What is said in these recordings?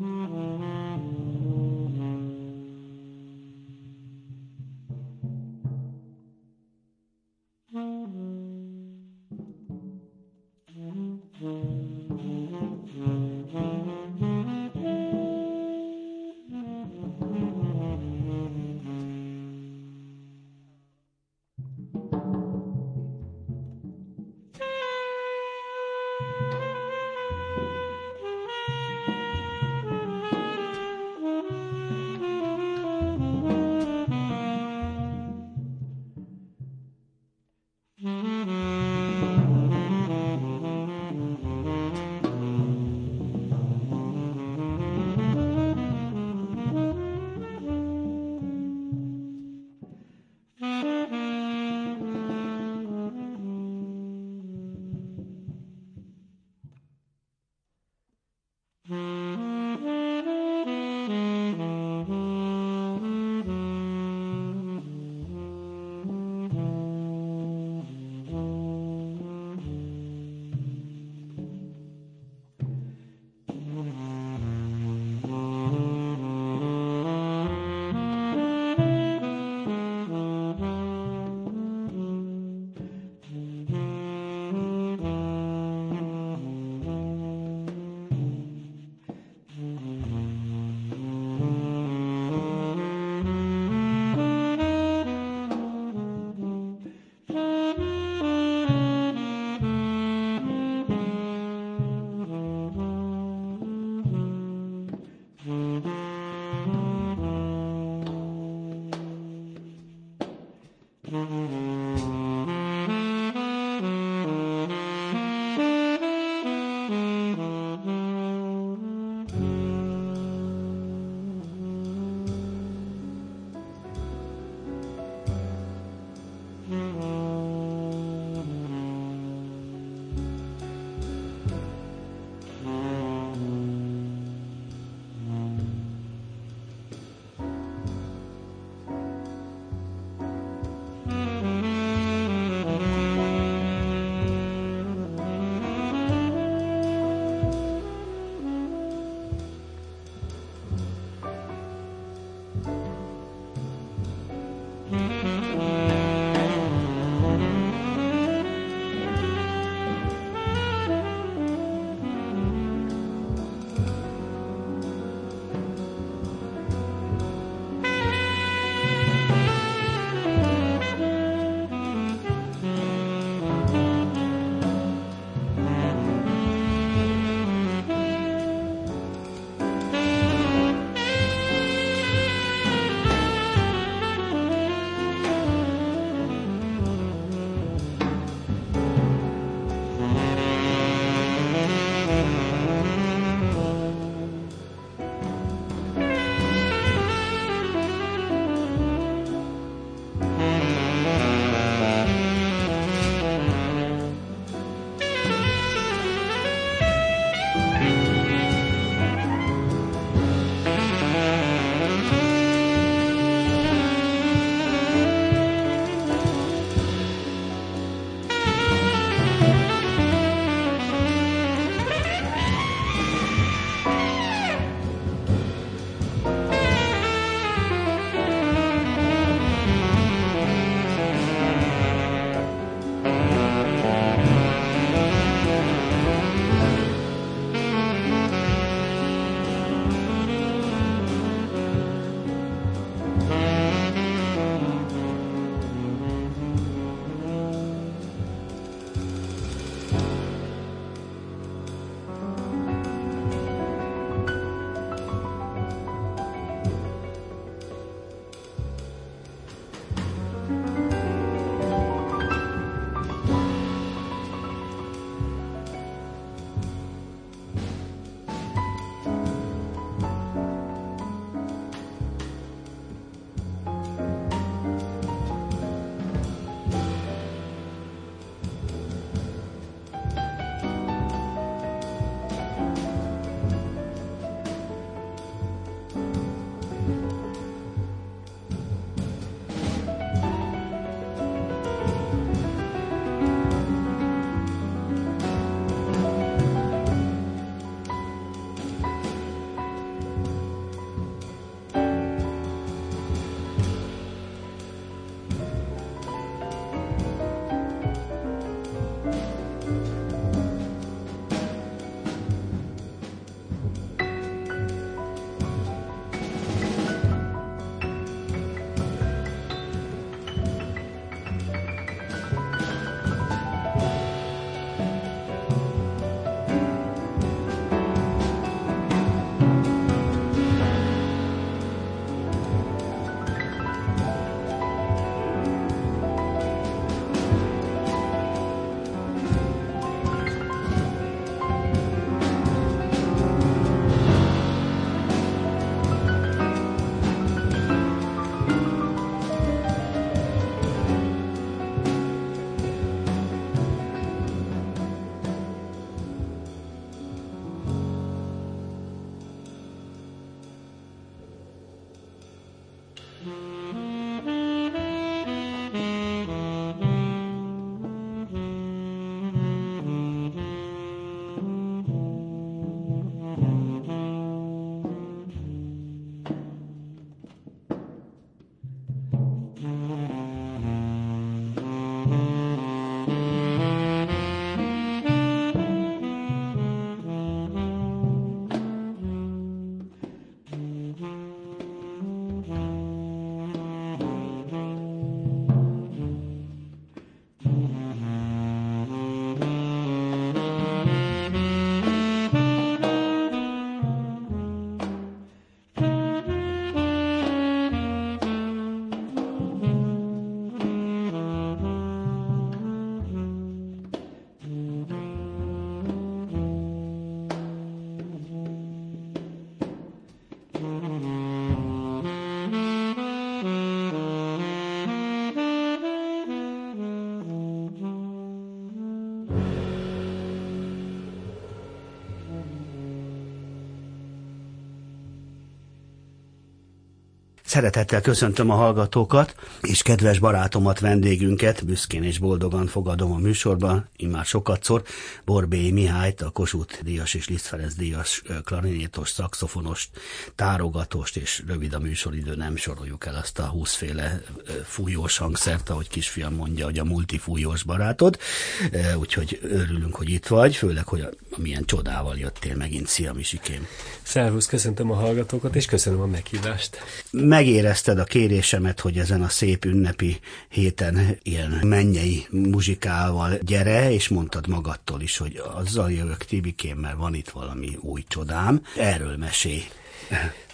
Mm-hmm. Szeretettel köszöntöm a hallgatókat, és kedves barátomat, vendégünket, büszkén és boldogan fogadom a műsorban, immár sokatszor, Borbély Mihályt, a Kossuth díjas és Liszt Ferenc díjas klarinétos, szakszofonost, tárogatóst, és rövid a műsoridő, nem soroljuk el azt a húszféle fújós hangszert, ahogy kisfiam mondja, hogy a multifújós barátod, úgyhogy örülünk, hogy itt vagy, főleg, hogy milyen csodával jöttél megint. Szia, Misikém! Szervusz, köszöntöm a hallgatókat, és köszönöm a meghívást. Megérezted a kérésemet, hogy ezen a szép ünnepi héten ilyen mennyei muzsikával gyere, és mondtad magadtól is, hogy azzal jövök Tibikém, mert van itt valami új csodám. Erről mesélj.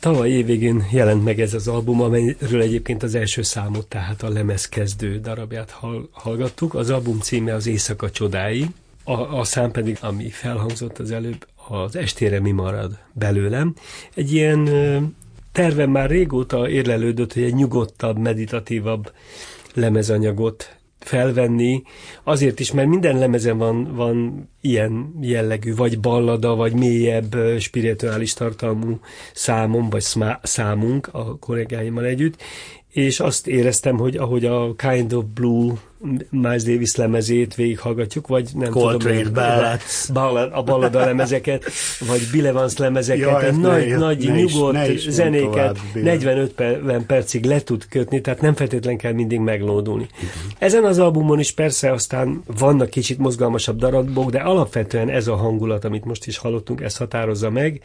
Tavaly évvégén jelent meg ez az album, amelyről egyébként az első számot, tehát a lemezkezdő darabját hallgattuk. Az album címe az Éjszaka csodái, a, a szám pedig, ami felhangzott az előbb, az estére mi marad belőlem. Egy ilyen tervem már régóta érlelődött, hogy egy nyugodtabb, meditatívabb lemezanyagot felvenni, azért is, mert minden lemezen van, van ilyen jellegű, vagy ballada, vagy mélyebb spirituális tartalmú számom, vagy számunk a kollégáimmal együtt, és azt éreztem, hogy ahogy a Kind of Blue Miles Davis lemezét végighallgatjuk, vagy nem Coltrane tudom, Ballads. Ballad, a ballada lemezeket, vagy Bill Evans lemezeket, ja, nagy, ne, nagy, ne nyugodt ne is zenéket tovább, 45 per, percig le tud kötni, tehát nem feltétlenül kell mindig meglódulni. Uh-huh. Ezen az albumon is persze aztán vannak kicsit mozgalmasabb darabok, de alapvetően ez a hangulat, amit most is hallottunk, ez határozza meg.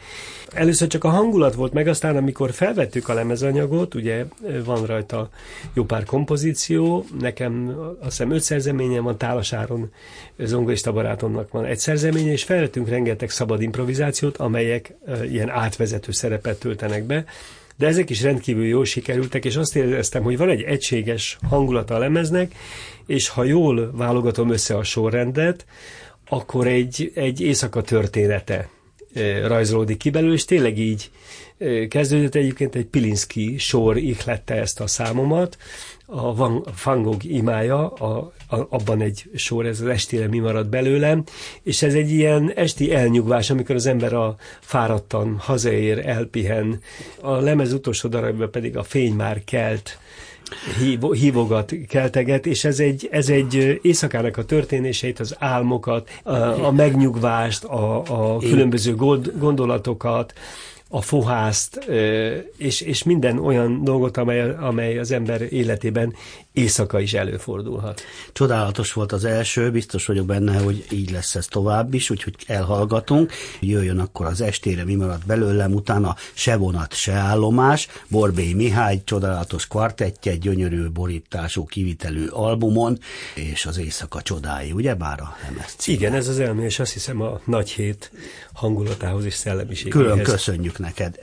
Először csak a hangulat volt meg, aztán amikor felvettük a lemezanyagot, ugye van rajta jó pár kompozíció, nekem azt hiszem öt szerzeményen van, Tálasáron zongorista barátomnak van egy szerzeménye, és felvettünk rengeteg szabad improvizációt, amelyek ilyen átvezető szerepet töltenek be, de ezek is rendkívül jól sikerültek, és azt éreztem, hogy van egy egységes hangulata a lemeznek, és ha jól válogatom össze a sorrendet, akkor egy, egy éjszaka története rajzolódik ki belőle, és tényleg így kezdődött egyébként egy Pilinszki sor ihlette ezt a számomat, a Van, Van Gogh imája, a, a, abban egy sor, ez az estére mi marad belőlem, és ez egy ilyen esti elnyugvás, amikor az ember a fáradtan hazaér, elpihen, a lemez utolsó darabban pedig a fény már kelt, hívogat, kelteget, és ez egy, ez egy éjszakának a történéseit, az álmokat, a, a megnyugvást, a, a különböző gondolatokat, a fohászt, és, és minden olyan dolgot, amely, amely az ember életében éjszaka is előfordulhat. Csodálatos volt az első, biztos vagyok benne, hogy így lesz ez tovább is, úgyhogy elhallgatunk. Jöjjön akkor az estére, mi maradt belőlem, utána se vonat, se állomás, Borbély Mihály csodálatos kvartettje, gyönyörű borítású kivitelű albumon, és az éjszaka csodái, ugye bár a lemez Igen, ez az elmé, és azt hiszem a nagy hét hangulatához és szellemiségéhez. Külön köszönjük neked.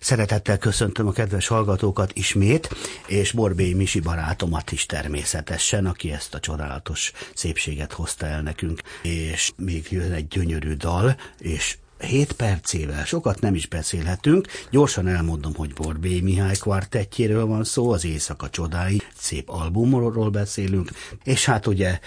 Szeretettel köszöntöm a kedves hallgatókat ismét, és Borbély Misi barátomat is természetesen, aki ezt a csodálatos szépséget hozta el nekünk, és még jön egy gyönyörű dal, és 7 percével, sokat nem is beszélhetünk. Gyorsan elmondom, hogy Borbély Mihály kvartettjéről van szó, az Éjszaka csodái, szép albumról beszélünk, és hát ugye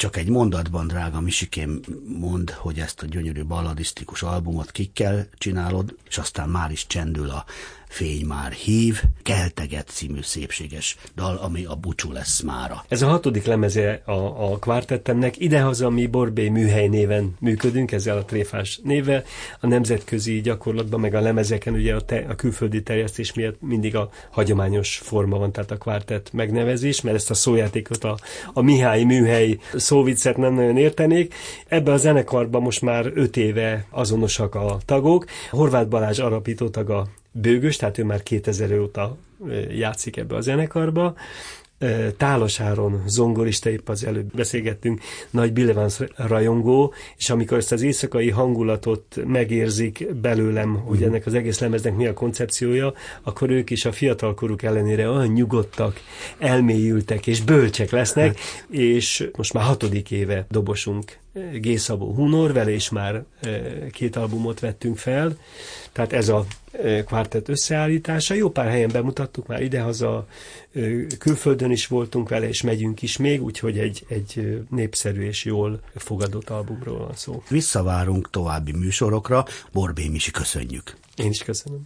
csak egy mondatban, drága Misikém, mond, hogy ezt a gyönyörű balladisztikus albumot kikkel csinálod, és aztán már is csendül a Fény már hív, Kelteget című szépséges dal, ami a bucsú lesz mára. Ez a hatodik lemeze a, a kvártettemnek. Idehaza mi Borbé műhely néven működünk, ezzel a tréfás névvel. A nemzetközi gyakorlatban, meg a lemezeken ugye a, te, a külföldi terjesztés miatt mindig a hagyományos forma van, tehát a kvártett megnevezés, mert ezt a szójátékot a, a Mihály műhely szóviccet nem nagyon értenék. Ebbe a zenekarban most már öt éve azonosak a tagok. Horváth Balázs alapító tag a bőgös, tehát ő már 2000 óta játszik ebbe a zenekarba. Tálas Áron zongorista, épp az előbb beszélgettünk, nagy Billevans rajongó, és amikor ezt az éjszakai hangulatot megérzik belőlem, hogy mhm. ennek az egész lemeznek mi a koncepciója, akkor ők is a fiatalkoruk ellenére olyan nyugodtak, elmélyültek és bölcsek lesznek, hát. és most már hatodik éve dobosunk G. Szabó Hunor, vele is már két albumot vettünk fel, tehát ez a kvártett összeállítása. Jó pár helyen bemutattuk már idehaza, külföldön is voltunk vele, és megyünk is még, úgyhogy egy, egy népszerű és jól fogadott albumról van szó. Visszavárunk további műsorokra, Borbé Misi köszönjük. Én is köszönöm.